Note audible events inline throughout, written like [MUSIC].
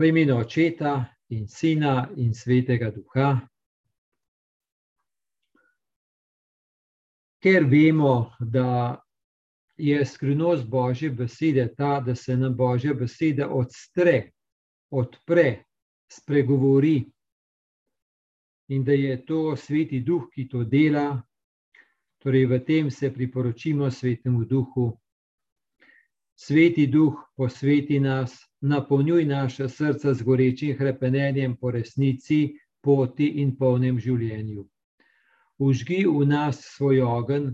V imenu Očeta in Sina in Svetega Duha. Ker vemo, da je skrivnost Božje besede ta, da se nam Božja beseda odstre, odpre, spregovori, in da je to sveti duh, ki to dela, torej v tem se priporočimo svetemu duhu. Sveti duh, posveti nas, napolnjuj naša srca z gorečim krepenjem po resnici, poti in polnem življenju. Užgi v nas svoj ogen,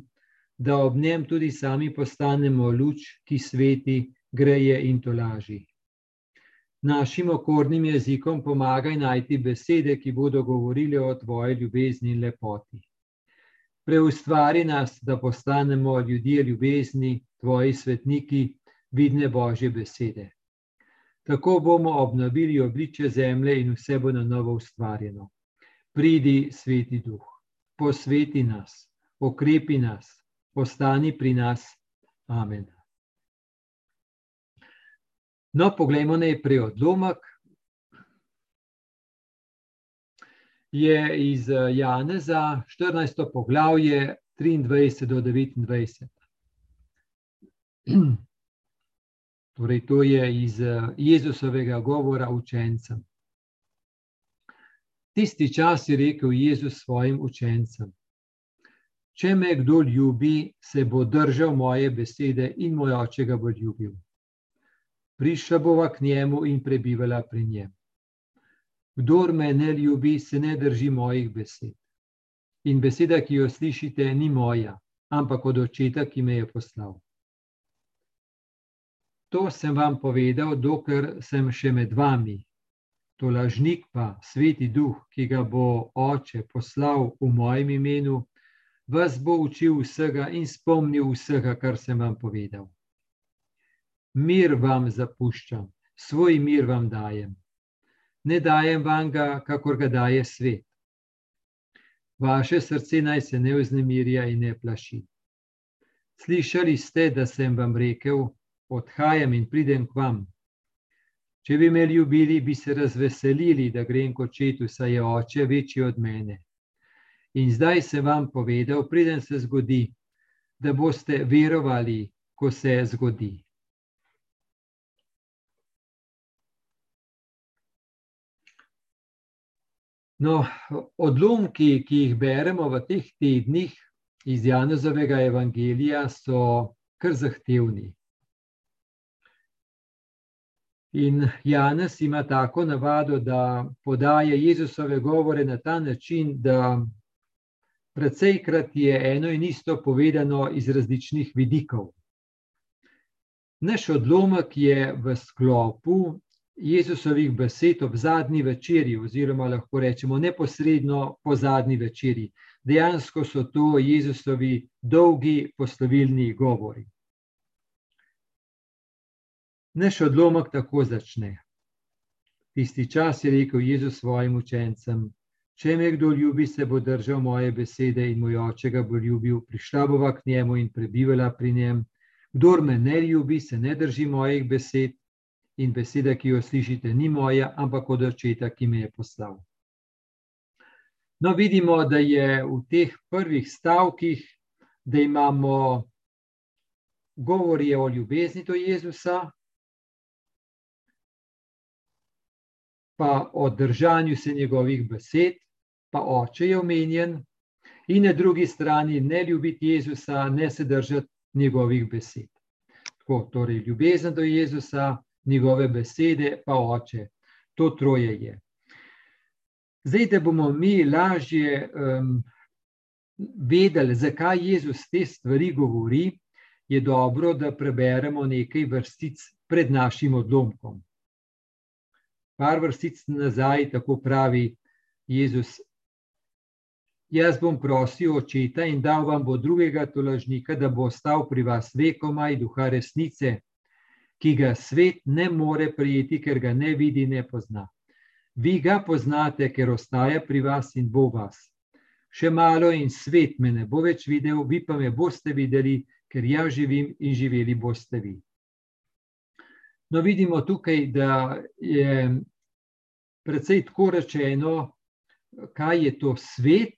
da ob njem tudi sami postanemo luč, ki sveti, greje in tolaži. Našim okornim jezikom pomagaj najti besede, ki bodo govorile o tvoji ljubezni in lepoti. Preustvari nas, da postanemo ljudje ljubezni, tvoji svetniki, vidne Božje besede. Tako bomo obnovili obliče zemlje in vse bo na novo ustvarjeno. Pridi, sveti duh, posveti nas, okrepi nas, ostani pri nas. Amen. No, poglejmo najprej odlomek. Je iz Janeza, 14. poglavje, 23 do 29. [CLEARS THROAT] Torej, to je iz Jezusovega govora učencem. Tisti čas je rekel Jezus svojim učencem: Če me kdo ljubi, se bo držal moje besede in moj oče ga bo ljubil. Prišla bova k njemu in prebivala pri njem. Kdor me ne ljubi, se ne drži mojih besed. In beseda, ki jo slišite, ni moja, ampak od očeta, ki me je poslal. To sem vam povedal, dokler sem še med vami. To lažnik pa, sveti duh, ki ga bo oče poslal v mojem imenu, vas bo učil vsega in spomnil vsega, kar sem vam povedal. Mir vam zapuščam, svoj mir vam dajem. Ne dajem vam ga, kakor ga daje svet. Vaše srce naj se ne vznemirja in ne plaši. Slišali ste, da sem vam rekel, odhajam in pridem k vam. Če bi me ljubili, bi se razveselili, da grem kot očetu, saj je oče večji od mene. In zdaj sem vam povedal, preden se zgodi, da boste verovali, ko se zgodi. No, odlomki, ki jih beremo v teh tednih iz Janezovega evangelija, so kar zahtevni. In Janez ima tako navado, da podaja Jezusove govore na ta način, da precejkrat je eno in isto povedano iz različnih vidikov. Naš odlomek je v sklopu Jezusovih besed ob zadnji večerji, oziroma lahko rečemo neposredno po zadnji večerji. Dejansko so to Jezusovi dolgi poslovilni govori. Naš odlomek tako začne. Tisti čas je rekel Jezus svojim učencem: Če me kdo ljubi, se bo držal moje besede in moj oče ga bo ljubil, prišla bova k njemu in prebivala pri njem. Kdor me ne ljubi, se ne drži mojih besed in beseda, ki jo slišite, ni moja, ampak od očeta, ki me je poslal. No, vidimo, da je v teh prvih stavkih, da imamo govorje o ljubezni do Jezusa, pa o držanju se njegovih besed, pa oče je omenjen, in na drugi strani ne ljubiti Jezusa, ne se držati njegovih besed. Tako, torej, ljubezen do Jezusa, njegove besede, pa oče. To troje je. Zdaj, da bomo mi lažje um, vedeli, zakaj Jezus te stvari govori, je dobro, da preberemo nekaj vrstic pred našim odlomkom. Par vrstic nazaj, tako pravi Jezus. Jaz bom prosil očeta in dal vam bo drugega tolažnika, da bo ostal pri vas vekomaj, duha resnice, ki ga svet ne more prijeti, ker ga ne vidi, ne pozna. Vi ga poznate, ker ostaja pri vas in bo vas. Še malo in svet me ne bo več videl, vi pa me boste videli, ker jaz živim in živeli boste vi. No, vidimo tukaj, da je precej tako rečeno, kaj je to svet,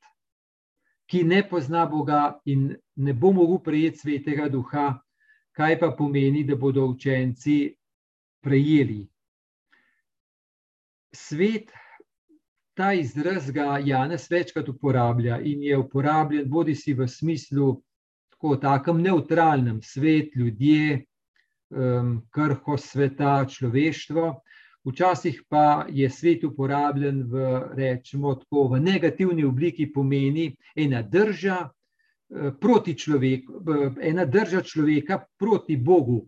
ki ne pozna Boga in ne bo mogel prejeti svetega duha, kaj pa pomeni, da bodo učenci prejeli. Svet, ta izraz ga Janes večkrat uporablja in je uporabljen bodi si v smislu tako takem neutralnem, svet, ljudje, um, krho sveta, človeštvo. Včasih pa je svet uporabljen v, rečemo, tako, v negativni obliki, pomeni ena drža eh, proti človeku, ena drža človeka proti Bogu.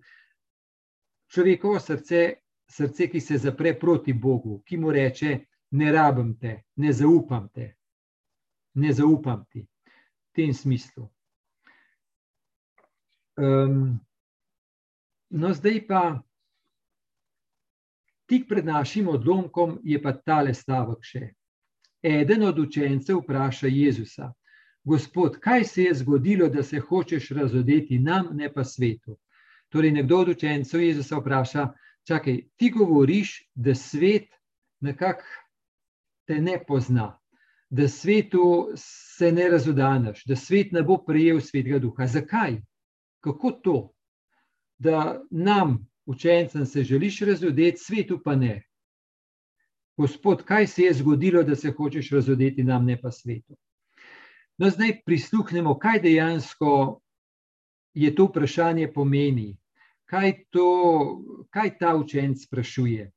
Človekovo srce, srce, ki se zapre proti Bogu, ki mu reče: Ne rabim te, ne zaupam te, ne zaupam ti. V tem smislu. Um, no, zdaj pa, tik pred našim odlomkom, je pa tale stavek še. Eden od učencev vpraša Jezusa: Gospod, kaj se je zgodilo, da se hočeš razodeti nam, ne pa svetu? Torej, nekdo od učencev Jezusa vpraša: Čakaj, ti govoriš, da svet nekako te ne pozna, da svetu se ne razodaneš, da svet ne bo prijel svetega duha. Zakaj? kako to, da nam, učencem, se želiš razodeti, svetu pa ne. Gospod, kaj se je zgodilo, da se hočeš razodeti nam, ne pa svetu? No, zdaj prisluhnemo, kaj dejansko je to vprašanje pomeni, kaj, to, kaj ta učenc sprašuje.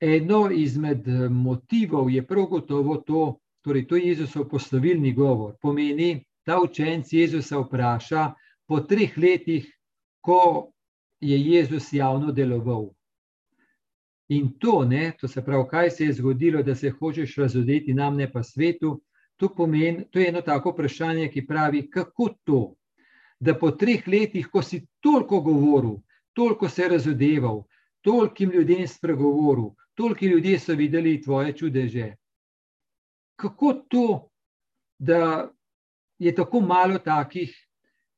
Eno izmed motivov je prav gotovo to, torej to je Jezusov poslovilni govor, pomeni, ta učenec Jezusa vpraša po treh letih, ko je Jezus javno deloval. In to, ne, to se pravi, kaj se je zgodilo, da se hočeš razodeti nam, ne pa svetu, to, pomeni, to je eno tako vprašanje, ki pravi, kako to, da po treh letih, ko si toliko govoril, toliko se razodeval, tolikim ljudem spregovoril, toliki ljudje so videli tvoje čudeže. Kako to, da je tako malo takih,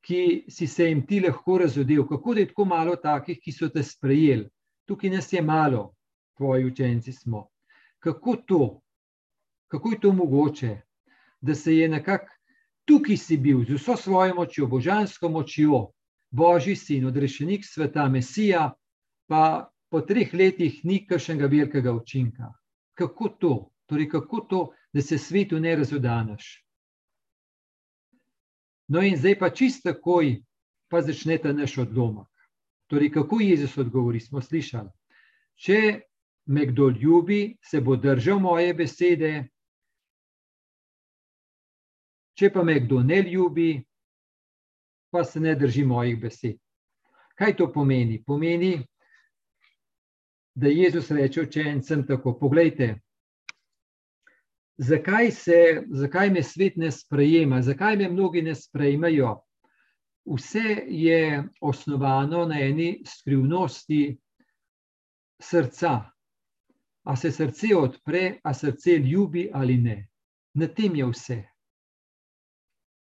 ki si se jim ti lahko razodel, kako da je tako malo takih, ki so te sprejeli. Tukaj nas je malo, tvoji učenci smo. Kako to, kako je to mogoče, da se je nekako tukaj si bil z vso svojo močjo, božansko močjo, božji sin, odrešenik sveta, mesija, pa po treh letih ni kakšnega velikega učinka. Kako to, torej kako to, da se svetu ne razodaneš? No, in zdaj pa čisto takoj, pa začnete naš odlomek. Torej, kako Jezus odgovori, smo slišali. Če me kdo ljubi, se bo držal moje besede, če pa me kdo ne ljubi, pa se ne drži mojih besed. Kaj to pomeni? Pomeni, da Jezus reče učencem tako: Poglejte, zakaj, se, zakaj me svet ne sprejema, zakaj me mnogi ne sprejmejo. Vse je osnovano na eni skrivnosti srca. A se srce odpre, a srce ljubi ali ne. Na tem je vse.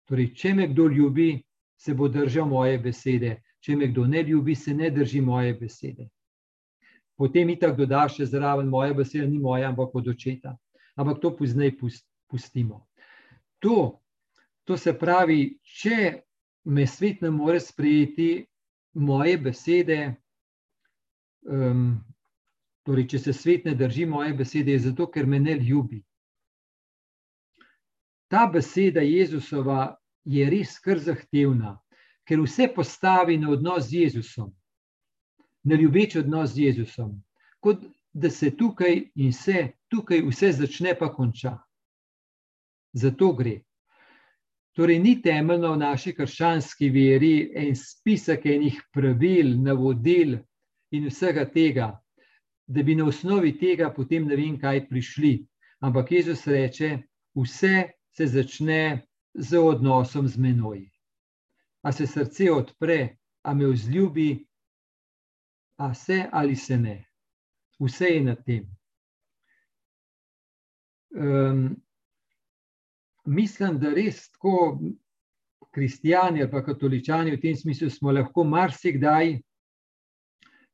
Torej, če me kdo ljubi, se bo držal moje besede, če me kdo ne ljubi, se ne drži moje besede. Potem itak dodaš še zraven, moja beseda ni moja, ampak od očeta ampak to pozneje pustimo. To, to se pravi, če me svet ne more sprejeti moje besede, um, torej, če se svet ne drži moje besede, je zato, ker me ne ljubi. Ta beseda Jezusova je res kar zahtevna, ker vse postavi na odnos z Jezusom, na ljubeč odnos z Jezusom. Kot da se tukaj in se tukaj vse začne, pa konča. Zato gre. Torej, ni temeljno v naši krščanski veri en spisek enih pravil, navodil in vsega tega, da bi na osnovi tega potem ne vem, kaj prišli. Ampak Jezus reče, vse se začne z odnosom z menoj. A se srce odpre, a me vzljubi, a se ali se ne vse je na tem. Um, mislim, da res tako kristijani ali katoličani v tem smislu smo lahko marsikdaj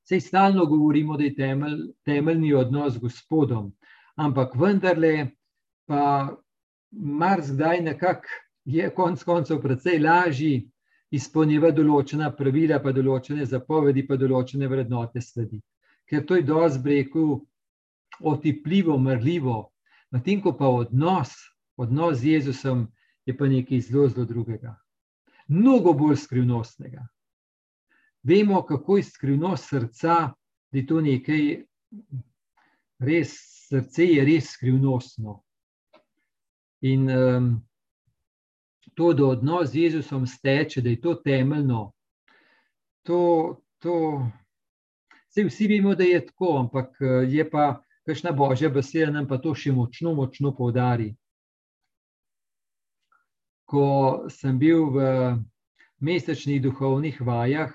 Sej stalno govorimo, da je temelj, temeljni odnos z Gospodom, ampak vendarle pa marsikdaj nekako je konec koncev precej lažji izpolnjevati določena pravila, pa določene zapovedi, pa določene vrednote sledi. Ker to je dosti breku otipljivo, mrljivo, medtem ko pa odnos, odnos z Jezusom je pa nekaj zelo, zelo drugega. Mnogo bolj skrivnostnega. Vemo, kako je skrivnost srca, da je to nekaj, res srce je res skrivnostno. In um, to, da odnos z Jezusom steče, da je to temeljno, to, to vse vsi vemo, da je tako, ampak je pa kakšna božja beseda nam pa to še močno, močno poudari. Ko sem bil v mesečnih duhovnih vajah,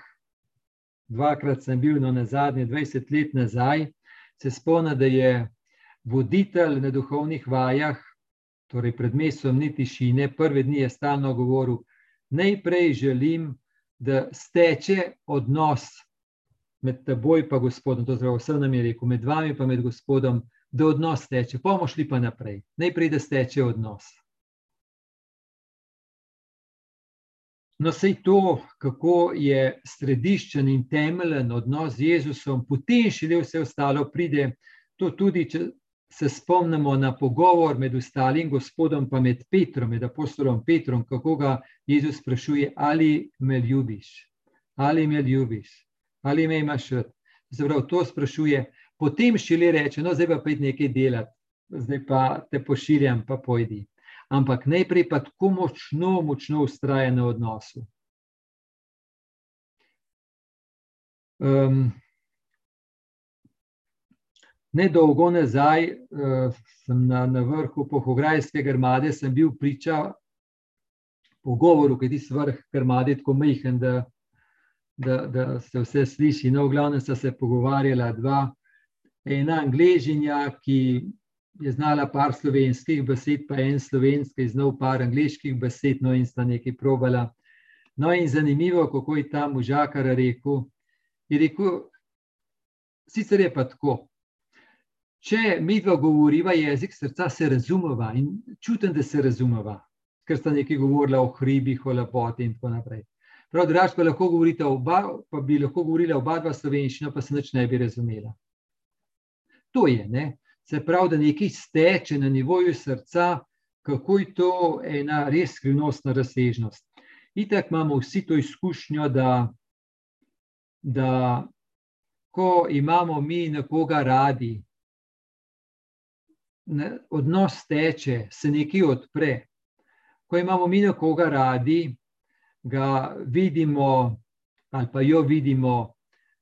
dvakrat sem bil, no, na zadnje, 20 let nazaj, se spomnim, da je voditelj na duhovnih vajah, torej pred mesecem ni tišine, prve dni je stalno govoril: Najprej želim, da steče odnos med teboj in Gospodom, to zelo vse nam je rekel, med vami in Gospodom, da odnos teče, pa bomo šli pa naprej. Najprej, da steče odnos. No, sej to, kako je središčen in temeljen odnos z Jezusom, potem šele vse ostalo pride. To tudi, če se spomnimo na pogovor med ostalim Gospodom, pa med Petrom, med apostolom Petrom, kako ga Jezus sprašuje, ali me ljubiš, ali me ljubiš ali me imaš rad. Zaprav, to sprašuje, potem šele reče, no, zdaj pa pojdi nekaj delati, zdaj pa te pošiljam, pa pojdi. Ampak najprej pa tako močno, močno ustraja na odnosu. Um, nedolgo nazaj uh, na, na vrhu Pohograjske grmade, sem bil priča pogovoru, ki je ti vrh grmade tako majhen, da da, da se vse sliši. No, v glavnem sta se pogovarjala dva. Ena angližinja, ki je znala par slovenskih besed, pa en slovenski, znal par angliških besed, no in sta nekaj probala. No, in zanimivo, kako je ta možakar rekel. Je rekel, sicer je pa tako. Če mi dva govoriva jezik srca, se razumeva in čutim, da se razumeva, ker sta nekaj govorila o hribih, o lepoti in tako naprej. Prav, drugač pa lahko govorite oba, pa bi lahko govorila oba dva slovenščina, pa se nič ne bi razumela. To je, ne? se pravi, da nekaj steče na nivoju srca, kako je to ena res skrivnostna razsežnost. Itak imamo vsi to izkušnjo, da, da ko imamo mi nekoga radi, odnos teče, se nekaj odpre. Ko imamo mi nekoga radi, ga vidimo, ali pa jo vidimo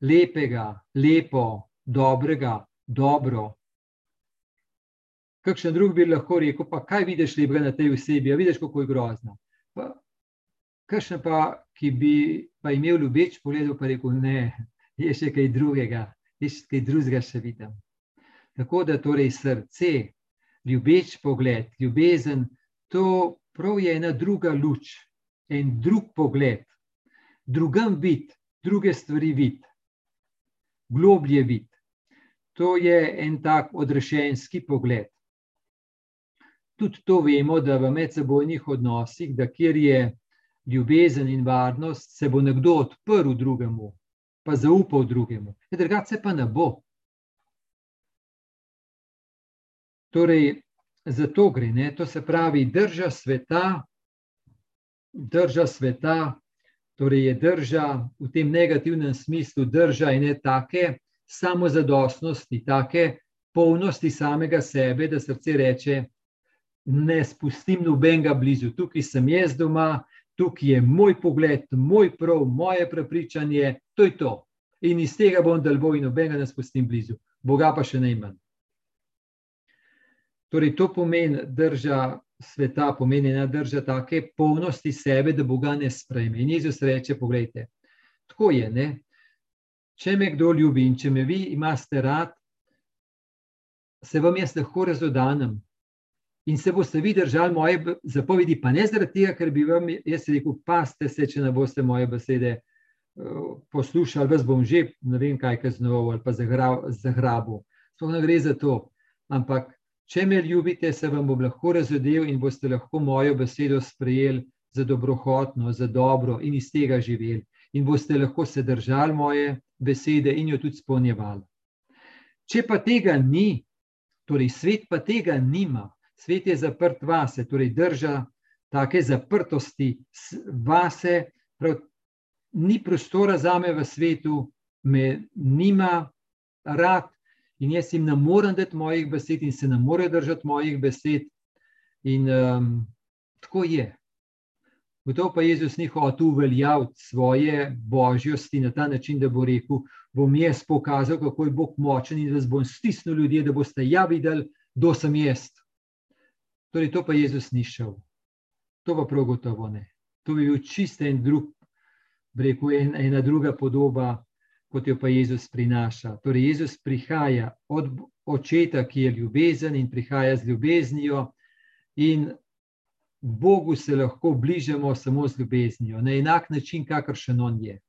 lepega, lepo, dobrega, dobro. Kakšen drug bi lahko rekel, pa kaj vidiš lepega na tej osebi, a vidiš, kako je grozna. Pa, kakšen pa, ki bi pa imel ljubeč pogled, pa rekel, ne, je še kaj drugega, je še kaj drugega še vidim. Tako da torej srce, ljubeč pogled, ljubezen, to prav je ena druga luč, en drug pogled, drugam vid, druge stvari vid, globlje vid. To je en tak odrešenski pogled. Tudi to vemo, da v medsebojnih odnosih, da kjer je ljubezen in varnost, se bo nekdo odprl drugemu, pa zaupal drugemu. Ja, drugače pa ne bo. Torej, zato gre, ne? to se pravi, drža sveta drža sveta, torej je drža v tem negativnem smislu, drža in ne take samozadostnosti, take polnosti samega sebe, da srce reče: Ne spustim nobenega blizu, tukaj sem jaz doma, tukaj je moj pogled, moj prav, moje prepričanje, to je to. In iz tega bom delbo in nobenega ne spustim blizu, Boga pa še najmanj. Torej, to pomeni drža sveta pomeni ena drža take polnosti sebe, da Boga ne sprejme. In Jezus reče: Poglejte, tako je. Ne? Če me kdo ljubi in če me vi imate rad, se vam jaz lahko razodanem in se boste vi držali moje zapovedi, pa ne zaradi tega, ker bi vam jaz rekel: Paste se, če ne boste moje besede poslušali, vas bom že, ne vem, kaj kaznoval ali pa zagrabil. To ne gre za to. Ampak, če me ljubite, se vam bom lahko razvedel in boste lahko mojo besedo sprejeli za dobrohotno, za dobro in iz tega živeli. In boste lahko se držali moje besede in jo tudi spolnjevali. Če pa tega ni, torej svet pa tega nima, svet je zaprt vase, torej drža take zaprtosti vase, prav ni prostora za me v svetu, me nima rad in jaz jim ne morem dati mojih besed in se ne more držati mojih besed. In um, tako je. Gotovo pa Jezus ni hotel uveljaviti svoje božjosti na ta način, da bo rekel: bom jaz pokazal, kako je Bog močen in da bom stisnil ljudi, da boste ja videli, kdo sem jaz. Torej, to pa Jezus ni šel. To pa prav gotovo ne. To bi bil čist en drug rekel, en, ena druga podoba, kot jo pa Jezus prinaša. Torej, Jezus prihaja od očeta, ki je ljubezen in prihaja z ljubeznijo, in Bogu se lahko bližamo samo z ljubeznijo, na enak način, kakršen on je.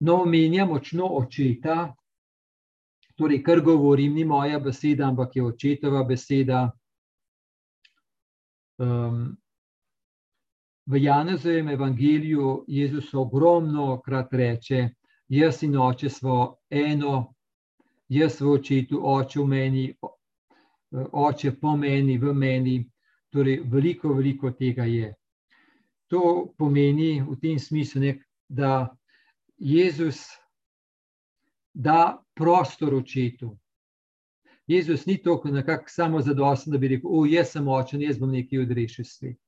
No, omenjam močno očeta, torej, kar govorim, ni moja beseda, ampak je očetova beseda. Um, v Janezovem evangeliju Jezus ogromno krat reče: Jaz in oče smo eno, jaz v očetu, oče v meni, oče po meni, v meni. Torej, veliko, veliko tega je. To pomeni v tem smislu, ne, da Jezus da prostor očetu. Jezus ni tako nekako samo zadosten, da bi rekel: O, jaz sem močen, jaz bom nekaj odrešil svet.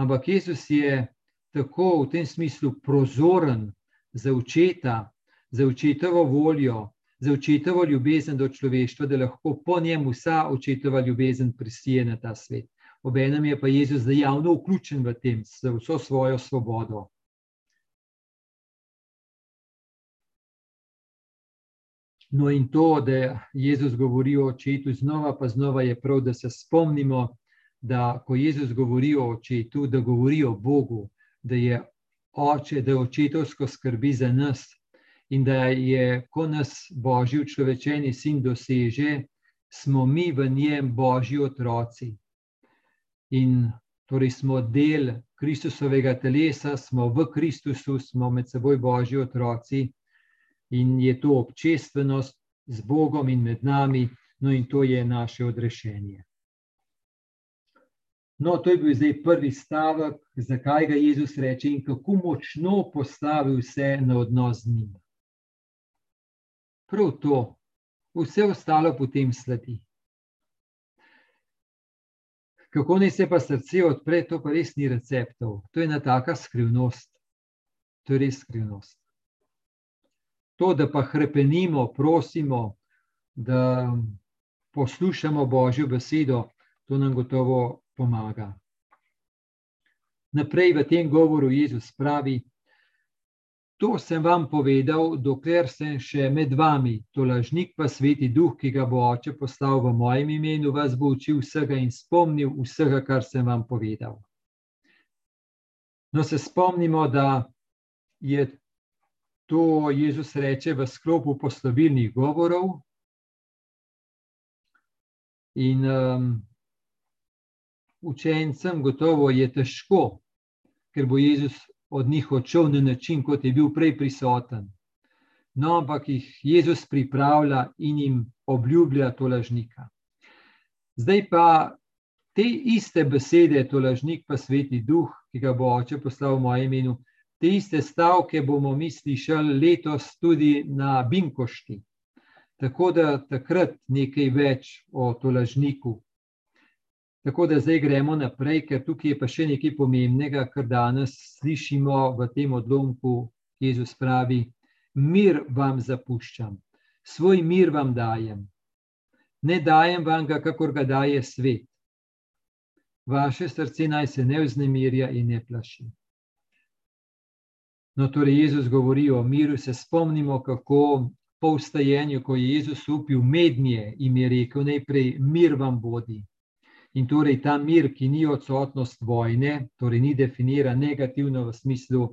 Ampak Jezus je tako v tem smislu prozoren za očeta, za očetovo voljo, za očetovo ljubezen do človeštva, da lahko po njem vsa očetova ljubezen prisije na ta svet. Obenem je pa Jezus dejavno vključen v tem, s vso svojo svobodo. No, in to, da Jezus govori o očetu, znova pa znova je prav, da se spomnimo, da ko Jezus govori o očetu, da govori o Bogu, da je oče, da je očetovsko skrbi za nas in da je, ko nas Božji človečeni sin doseže, smo mi v njem Božji otroci. In torej smo del Kristusovega telesa, smo v Kristusu, smo med seboj Božji otroci in je to občestvenost z Bogom in med nami, no in to je naše odrešenje. No, to je bil zdaj prvi stavek, zakaj ga Jezus reče in kako močno postavi vse na odnos z njim. Prav to, vse ostalo potem sledi. Kako naj se pa srce odpre, to pa res ni receptov. To je ena taka skrivnost. To je res skrivnost to, da pa krepenimo, prosimo, da poslušamo Božjo besedo, to nam gotovo pomaga. Naprej v tem govoru Jezus pravi: To sem vam povedal, dokler sem še med vami, to lažnik pa sveti duh, ki ga bo oče poslal v mojem imenu, vas bo učil vsega in spomnil vsega, kar sem vam povedal. No, se spomnimo, da je To Jezus reče v sklopu poslovilnih govorov. In um, učencem gotovo je težko, ker bo Jezus od njih odšel na način, kot je bil prej prisoten. No, ampak jih Jezus pripravlja in jim obljublja to lažnika. Zdaj pa te iste besede, to lažnik, pa sveti duh, ki ga bo oče poslal v mojem imenu, Te iste stavke bomo mi slišali letos tudi na Binkošti. Tako da takrat nekaj več o tolažniku. Tako da zdaj gremo naprej, ker tukaj je pa še nekaj pomembnega, kar danes slišimo v tem odlomku. Jezus pravi: Mir vam zapuščam, svoj mir vam dajem. Ne dajem vam ga, kakor ga daje svet. Vaše srce naj se ne vznemirja in ne plaši. No, torej, Jezus govori o miru, se spomnimo, kako po vstajenju, ko je Jezus upil mednje in je rekel: Najprej mir vam bodi. In torej ta mir, ki ni odsotnost vojne, torej ni definiran negativno v smislu,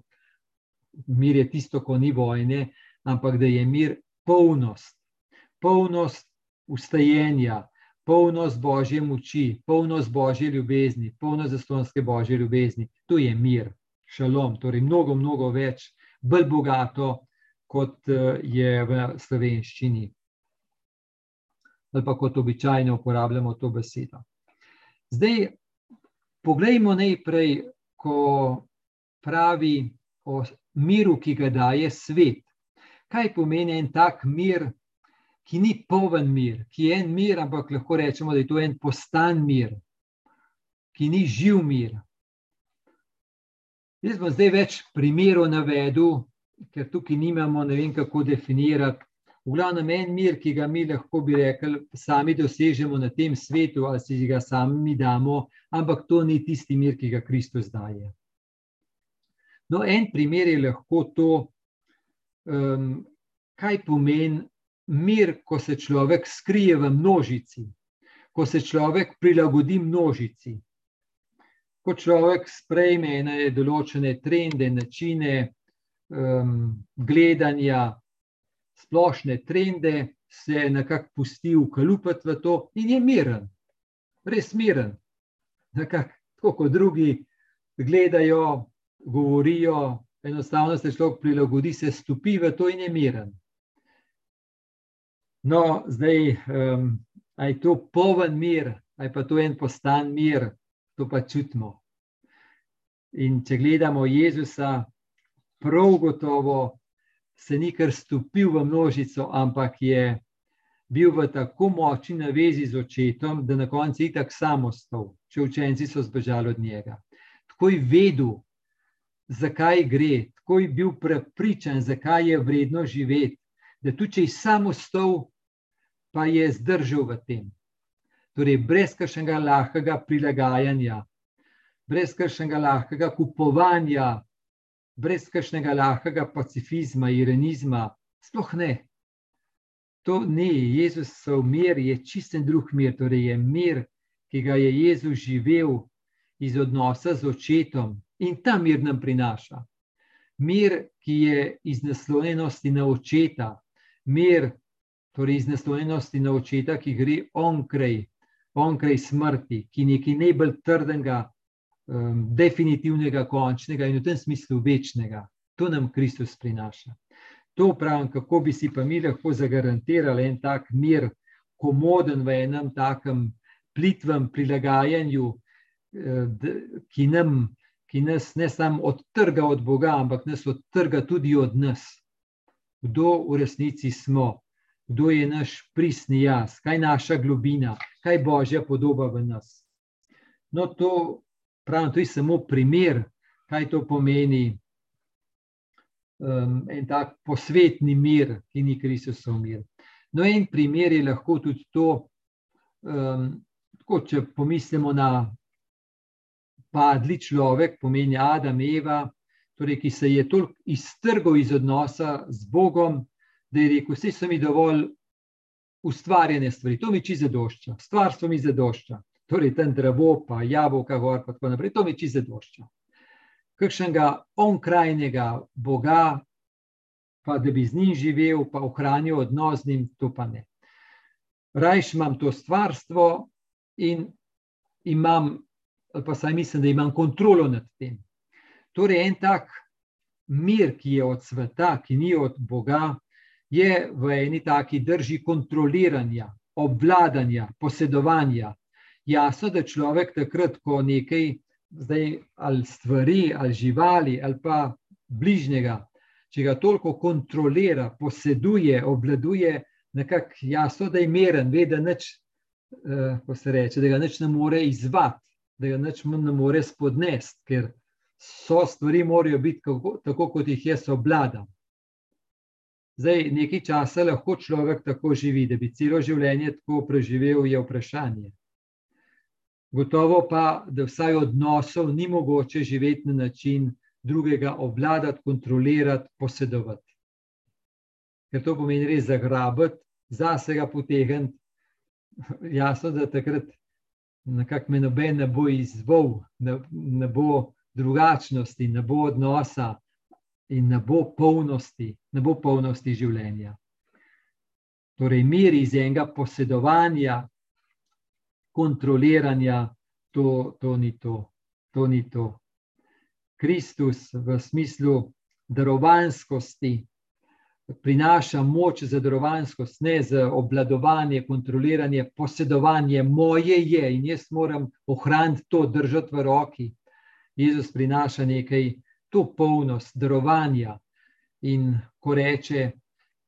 mir je tisto, ko ni vojne, ampak da je mir polnost, polnost ustajenja, polnost božje moči, polnost božje ljubezni, polnost zastonske božje ljubezni. To je mir, šalom, torej mnogo, mnogo več, bolj bogato, kot je v slovenščini. Ali pa kot običajno uporabljamo to besedo. Zdaj, poglejmo najprej, ko pravi o miru, ki ga daje svet. Kaj pomeni en tak mir, ki ni poln mir, ki je en mir, ampak lahko rečemo, da je to en postan mir, ki ni živ mir. Jaz bom zdaj več primerov navedel, ker tukaj nimamo, ne vem, kako definirati. V glavnem, en mir, ki ga mi lahko bi rekli, sami dosežemo na tem svetu, ali si ga sami damo, ampak to ni tisti mir, ki ga Kristus daje. No, en primer je lahko to, um, kaj pomeni mir, ko se človek skrije v množici, ko se človek prilagodi množici. Ko človek sprejme ene določene trende, načine um, gledanja, splošne trende, se nekako pusti ukalupiti v to in je miren, res miren. Tako kot drugi gledajo, govorijo, enostavno se človek prilagodi, se stopi v to in je miren. No, zdaj, um, aj to poven mir, aj pa to en postan mir, to pa čutimo. In če gledamo Jezusa, prav gotovo se ni kar stopil v množico, ampak je bil v tako močni navezi z očetom, da na koncu je tako samostal, če učenci so zbežali od njega. Tako je vedel, zakaj gre, tako je bil prepričan, zakaj je vredno živeti. Da tudi če je samostal, pa je zdržal v tem. Torej, brez kakšnega lahkega prilagajanja, brez kakšnega lahkega kupovanja brez kakšnega lahkega pacifizma, ironizma, sploh ne. To ni Jezusov mir, je čisten drug mir, torej je mir, ki ga je Jezus živel iz odnosa z očetom in ta mir nam prinaša. Mir, ki je iz naslonjenosti na očeta, mir, torej iz naslonjenosti na očeta, ki gre onkraj, onkraj smrti, ki je nekaj najbolj trdnega, um, definitivnega, končnega in v tem smislu večnega. To nam Kristus prinaša. To pravim, kako bi si pa mi lahko zagarantirali en tak mir, komoden v enem takem plitvem prilagajanju, eh, ki, nam, ki nas ne samo odtrga od Boga, ampak nas odtrga tudi od nas. Kdo v resnici smo, kdo je naš pristni jaz, kaj je naša globina, kaj je božja podoba v nas. No, to Pravim, to je samo primer, kaj to pomeni. Um, en tak posvetni mir, ki ni Kristusov mir. No, en primer je lahko tudi to, um, tako, če pomislimo na padli človek, pomeni Adam, Eva, torej, ki se je toliko iztrgal iz odnosa z Bogom, da je rekel: Vse so mi dovolj ustvarjene stvari, to mi čisto zadošča, stvarstvo mi zadošča torej ten drevo, pa jabolka, gor, pa tako naprej, to mi čisto zadošča. Kakšnega onkrajnega Boga, pa da bi z njim živel, pa ohranil odnos z njim, to pa ne. Rajš imam to stvarstvo in imam, ali pa saj mislim, da imam kontrolo nad tem. Torej, en tak mir, ki je od sveta, ki ni od Boga, je v eni taki drži kontroliranja, obvladanja, posedovanja, jasno, da človek takrat, ko nekaj, zdaj ali stvari, ali živali, ali pa bližnjega, če ga toliko kontrolira, poseduje, obvladuje, nekako jasno, da je meren, ve, da nič, eh, ko se reče, da ga nič ne more izvati, da ga nič ne more spodnesti, ker so stvari morajo biti kako, tako, kot jih jaz obladam. Zdaj, nekaj časa lahko človek tako živi, da bi celo življenje tako preživel, je vprašanje. Gotovo pa, da vsaj odnosov ni mogoče živeti na način drugega, obvladati, kontrolirati, posedovati. Ker to pomeni res zagrabiti, zase ga potegniti. Jasno, da takrat nekako me noben ne bo izval, ne, ne bo drugačnosti, ne bo odnosa in ne bo polnosti, ne bo polnosti življenja. Torej, mir iz enega posedovanja, kontroliranja, to, to ni to. To ni to. Kristus v smislu darovanskosti prinaša moč za darovanskost, ne za obvladovanje, kontroliranje, posedovanje. Moje je in jaz moram ohraniti to, držati v roki. Jezus prinaša nekaj, to polnost, darovanja. In ko reče,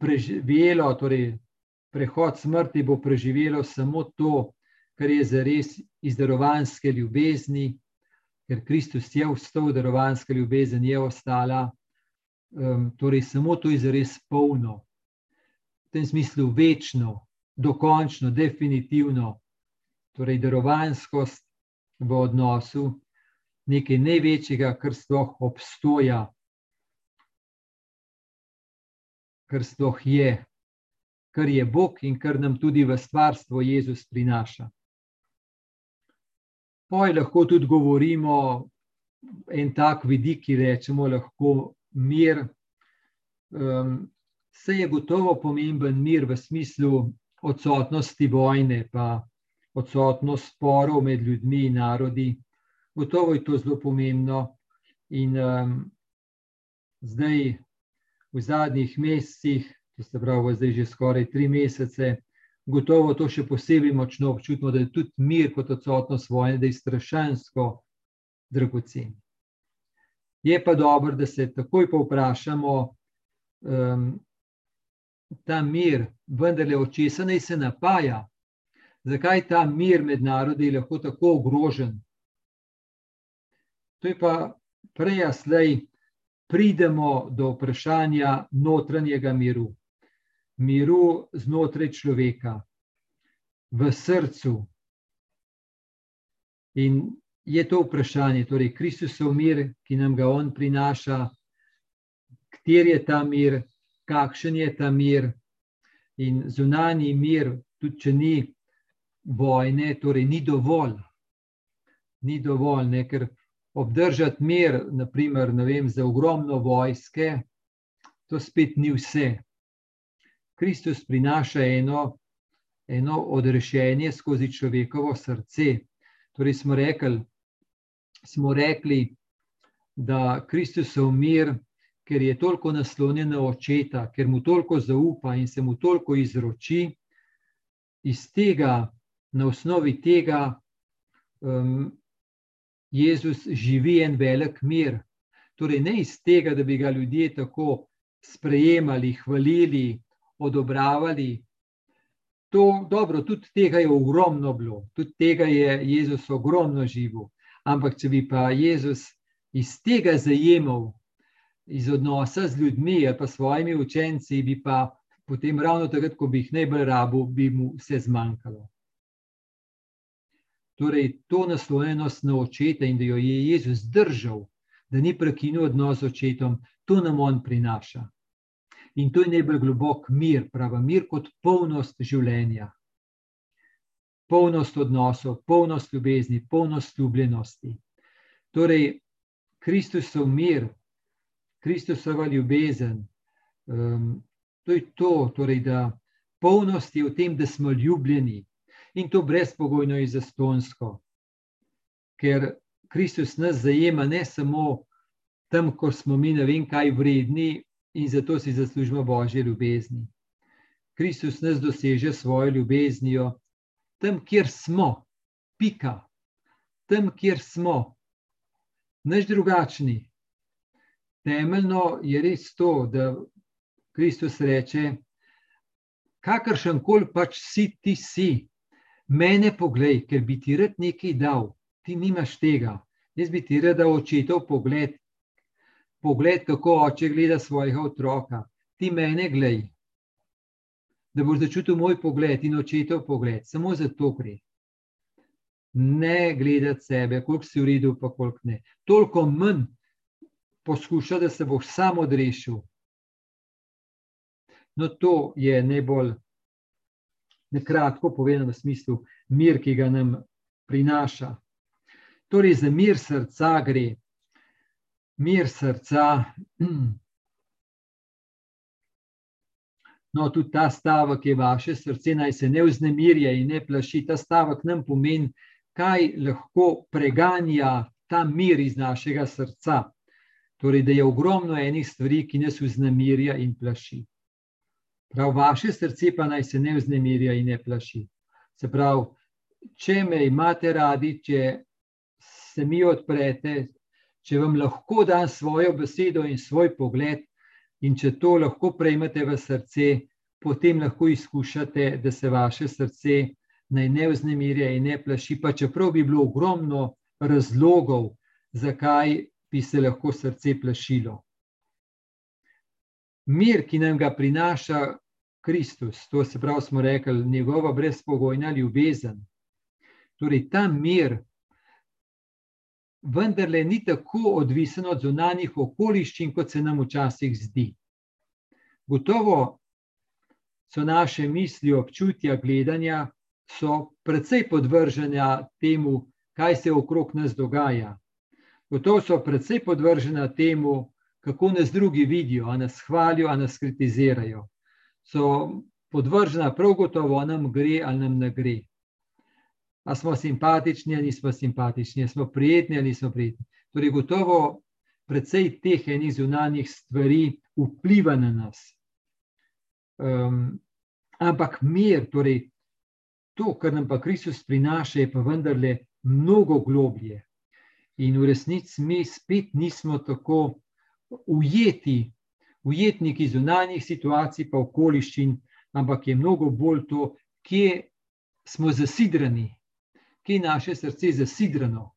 preživelo, torej prehod smrti bo preživelo samo to, kar je za res iz darovanske ljubezni, ker Kristus je vstal, darovanska ljubezen je ostala um, torej samo to je zares polno, v tem smislu večno, dokončno, definitivno, torej darovanskost v odnosu nekaj največjega, kar sploh obstoja, kar sploh je, kar je Bog in kar nam tudi v stvarstvo Jezus prinaša. Poj lahko tudi govorimo en tak vidik, ki rečemo lahko mir. Um, se je gotovo pomemben mir v smislu odsotnosti vojne, pa odsotnost sporov med ljudmi in narodi. Gotovo je to zelo pomembno. In um, zdaj, v zadnjih mesecih, to se pravi, zdaj že skoraj tri mesece, gotovo to še posebej močno občutimo, da je tudi mir kot odsotnost vojne, da je strašansko dragocen. Je pa dobro, da se takoj povprašamo, um, ta mir, vendarle od česa naj se napaja, zakaj ta mir med narodi je lahko tako ogrožen. To je pa prej, slej, pridemo do vprašanja notranjega miru, miru znotraj človeka, v srcu. In je to vprašanje, torej Kristusov mir, ki nam ga on prinaša, kjer je ta mir, kakšen je ta mir. In zunani mir, tudi če ni vojne, torej ni dovolj. Ni dovolj, ne, ker obdržati mir, naprimer, vem, za ogromno vojske, to spet ni vse. Kristus prinaša eno, eno odrešenje skozi človekovo srce. Torej, smo rekli, smo rekli, da Kristusov mir, ker je toliko naslonjen na očeta, ker mu toliko zaupa in se mu toliko izroči, iz tega, na osnovi tega, um, Jezus živi en velik mir. Torej, ne iz tega, da bi ga ljudje tako sprejemali, hvalili, odobravali. To, dobro, tudi tega je ogromno bilo, tudi tega je Jezus ogromno živel. Ampak, če bi pa Jezus iz tega zajemal, iz odnosa z ljudmi ali pa svojimi učenci, bi pa potem ravno takrat, ko bi jih najbolj rabo, bi mu vse zmanjkalo. Torej, to naslonjenost na očeta in da jo je Jezus držal, da ni prekinil odnos z očetom, to nam on prinaša. In to je najbolj globok mir, pravi mir kot polnost življenja polnost odnosov, polnost ljubezni, polnost ljubljenosti. Torej, Kristusov mir, Kristusova ljubezen, um, to je to, torej, da polnost je v tem, da smo ljubljeni in to brezpogojno in zastonsko. Ker Kristus nas zajema ne samo tam, ko smo mi ne vem kaj vredni in zato si zaslužimo Božje ljubezni. Kristus nas doseže svojo ljubeznijo tam, kjer smo, pika, tam, kjer smo, než drugačni. Temeljno je res to, da Kristus reče: kakršen koli pač si ti si, mene poglej, ker bi ti rad nekaj dal, ti nimaš tega. Jaz bi ti rad dal očetov pogled, pogled, kako oče gleda svojega otroka. Ti mene gledaj, da boš začutil moj pogled in očetov pogled, samo za to gre. Ne gledati sebe, koliko si v redu, pa koliko ne. Toliko manj poskuša, da se boš sam odrešil. No, to je najbolj na kratko povedano v smislu mir, ki ga nam prinaša. Torej, za mir srca gre. Mir srca. No, tudi ta stavek je vaše srce, naj se ne vznemirja in ne plaši. Ta stavek nam pomeni, kaj lahko preganja ta mir iz našega srca. Torej, da je ogromno enih stvari, ki nas vznemirja in plaši. Prav vaše srce pa naj se ne vznemirja in ne plaši. Se pravi, če me imate radi, če se mi odprete, če vam lahko dam svojo besedo in svoj pogled, in če to lahko prejmete v srce, potem lahko izkušate, da se vaše srce naj ne vznemirja in ne plaši, pa čeprav bi bilo ogromno razlogov, zakaj bi se lahko srce plašilo. Mir, ki nam ga prinaša Kristus, to se pravi, smo rekli, njegova brezpogojna ljubezen. Torej, ta mir, vendarle, ni tako odvisen od zunanjih okoliščin, kot se nam včasih zdi. Gotovo so naše misli, občutja, gledanja, precej podvržene temu, kaj se okrog nas dogaja. Gotovo so predvsej podvržena temu, kako nas drugi vidijo, a nas hvalijo, a nas kritizirajo. So podvržena prav gotovo, nam gre ali nam ne gre. A smo simpatični ali nismo simpatični, smo prijetni ali nismo prijetni. Torej, gotovo predvsej teh enih zunanjih stvari vpliva na nas. Um, ampak mir, torej to, kar nam pa Kristus prinaša, je pa vendarle mnogo globlje. In v resnici mi spet nismo tako ujeti, ujetniki zunanjih situacij, pa okoliščin, ampak je mnogo bolj to, kje smo zasidrani, kje je naše srce zasidrano.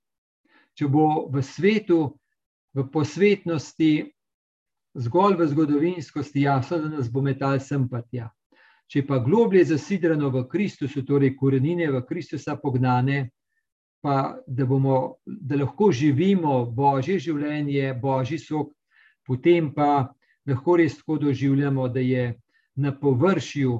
Če bo v svetu, v posvetnosti, zgolj v zgodovinskosti, jasno, da nas bo metal sem pa tja. Če pa globlje zasidrano v Kristusu, torej korenine v Kristusa pognane, pa da, bomo, da lahko živimo božje življenje, božji sok, potem pa lahko res tako doživljamo, da je na površju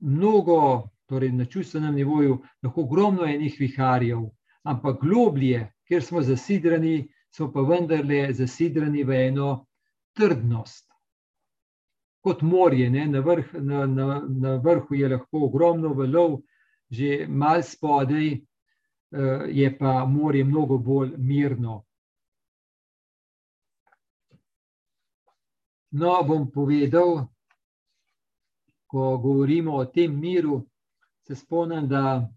mnogo, torej na čustvenem nivoju, lahko ogromno enih viharjev, ampak globlje, ker smo zasidrani, smo pa vendarle zasidrani v eno trdnost. Kot morje, na, vrh, na, na, na vrhu je lahko ogromno valov, že mal spodaj, Eh, je pa morje mnogo bolj mirno. No, bom povedal, ko govorimo o tem miru, se spomnim, da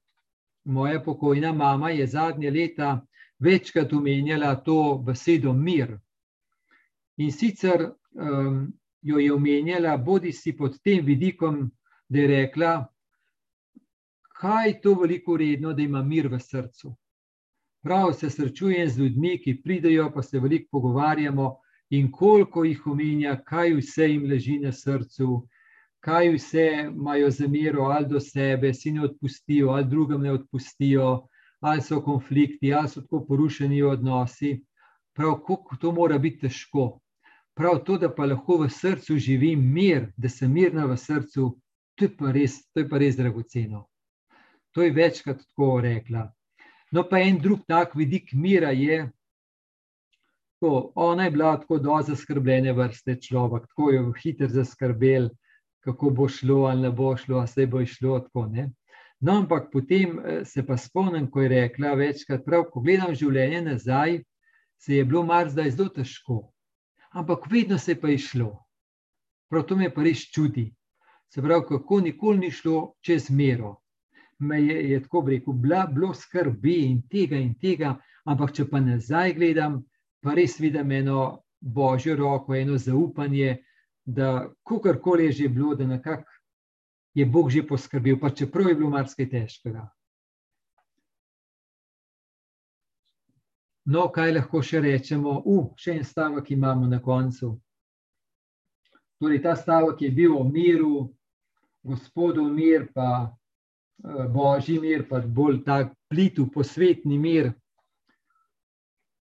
moja pokojna mama je zadnje leta večkrat omenjala to besedo mir. In sicer um, jo je omenjala, bodi si pod tem vidikom, da je rekla, kaj je to veliko vredno, da ima mir v srcu. Prav se srečujem z ljudmi, ki pridejo, pa se veliko pogovarjamo, in koliko jih omenja, kaj vse jim leži na srcu, kaj vse imajo zamero ali do sebe, si ne odpustijo, ali drugim ne odpustijo, ali so konflikti, ali so tako porušeni odnosi. Prav, kako to mora biti težko. Prav to, da pa lahko v srcu živim mir, da sem mirna v srcu, to je pa res, to je pa res dragoceno. To je večkrat tako rekla. No, pa en drug tak vidik mira je, da ona je bila tako do zaskrbljene vrste človek, tako je hiter zaskrbel, kako bo šlo ali ne bo šlo, a se bo išlo tako. Ne? No, ampak potem eh, se pa spomnim, ko je rekla večkrat, prav, ko gledam življenje nazaj, se je bilo mar zdaj zelo težko, ampak vedno se je pa išlo. Prav to me pa res čudi. Se pravi, kako nikoli ni šlo čez mero me je, je tako rekel, bila, bilo skrbi in tega in tega, ampak če pa nazaj gledam, pa res vidim eno božjo roko, eno zaupanje, da kakorkoli je že bilo, da nekako je Bog že poskrbel, pa čeprav je bilo marsikaj težkega. No, kaj lahko še rečemo? U, še en stavek imamo na koncu. Torej, ta stavek je bil o miru, gospodu mir, pa Eh, božji mir, pa bolj tak plitu, posvetni mir.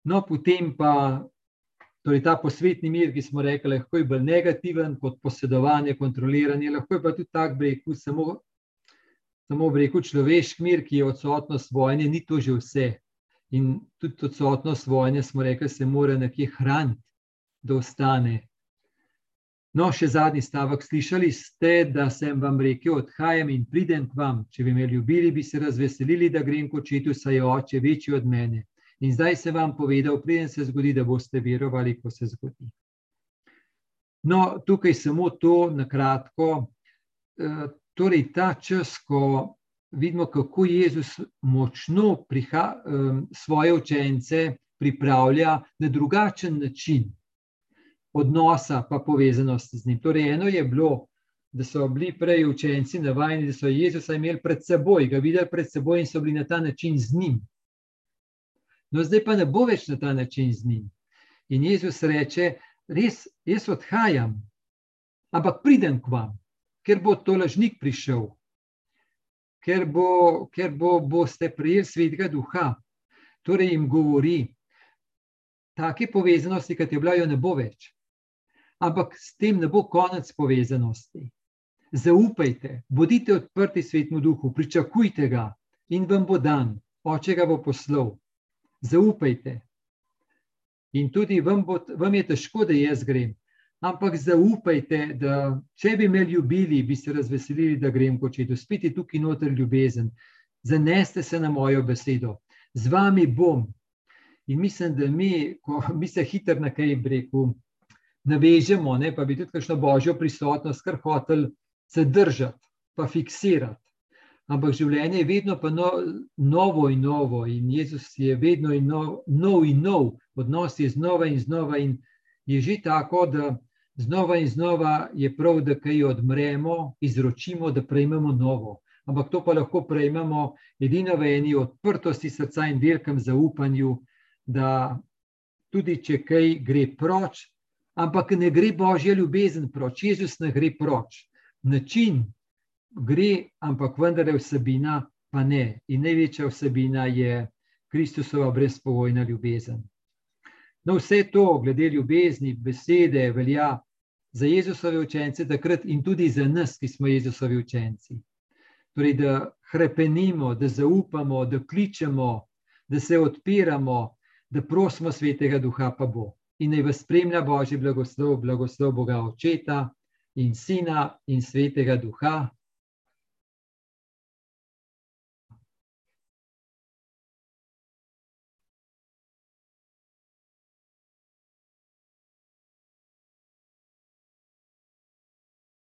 No, potem pa torej ta posvetni mir, ki smo rekli, lahko je bolj negativen kot posedovanje, kontroliranje, lahko je pa tudi tak breg, samo samo reku človeški mir, ki je odsotnost vojne, ni to že vse. In tudi odsotnost vojne, smo rekli, se mora nekje hraniti, da ostane. No, še zadnji stavek. Slišali ste, da sem vam rekel: Odhajam in pridem k vam. Če bi me ljubili, bi se razveselili, da grem kot očetu, saj je oče večji od mene. In zdaj se vam povedal, preden se zgodi, da boste verovali, ko se zgodi. No, tukaj samo to na kratko. Eh, torej, ta čas, ko vidimo, kako Jezus močno priha, svoje učence pripravlja na drugačen način odnosa, pa povezanosti z njim. Torej, eno je bilo, da so bili prej učenci navajeni, da so Jezusa imeli pred seboj, ga videli pred seboj in so bili na ta način z njim. No, zdaj pa ne bo več na ta način z njim. In Jezus reče: Res, jaz odhajam, ampak pridem k vam, ker bo to lažnik prišel, ker, bo, ker bo, boste prijeli svetega duha. Torej jim govori, take povezanosti, kot je bila, jo ne bo več. Ampak s tem ne bo konec povezanosti. Zaupajte, bodite odprti svetmu duhu, pričakujte ga in vam bo dan, oče ga bo poslal zaupajte. In tudi vam, bo, vam je težko, da jaz grem, ampak zaupajte, da če bi me ljubili, bi se razveselili, da grem kot če. Spiti tukaj noter ljubezen, zaneste se na mojo besedo, z vami bom. In mislim, da mi, ko mi se hitro na kaj breku navežemo, ne, pa bi tudi kakšno božjo prisotnost kar hotel se držati, pa fiksirati. Ampak življenje je vedno pa no, novo in novo, in Jezus je vedno in nov, nov in nov, odnos je znova in znova. In je že tako, da znova in znova je prav, da kaj odmremo, izročimo, da prejmemo novo. Ampak to pa lahko prejmemo edino v eni odprtosti srca in velikem zaupanju, da tudi če kaj gre proč, ampak ne gre božja ljubezen proč, Jezus ne gre proč. Način, gre, ampak vendar je vsebina, pa ne. In največja vsebina je Kristusova brezpogojna ljubezen. No, vse to, glede ljubezni, besede, velja za Jezusove učence takrat in tudi za nas, ki smo Jezusovi učenci. Torej, da krepenimo, da zaupamo, da kličemo, da se odpiramo, da prosimo svetega duha, pa bo. In naj vas spremlja Božji blagoslov, blagoslov Boga Očeta in Sina in svetega duha.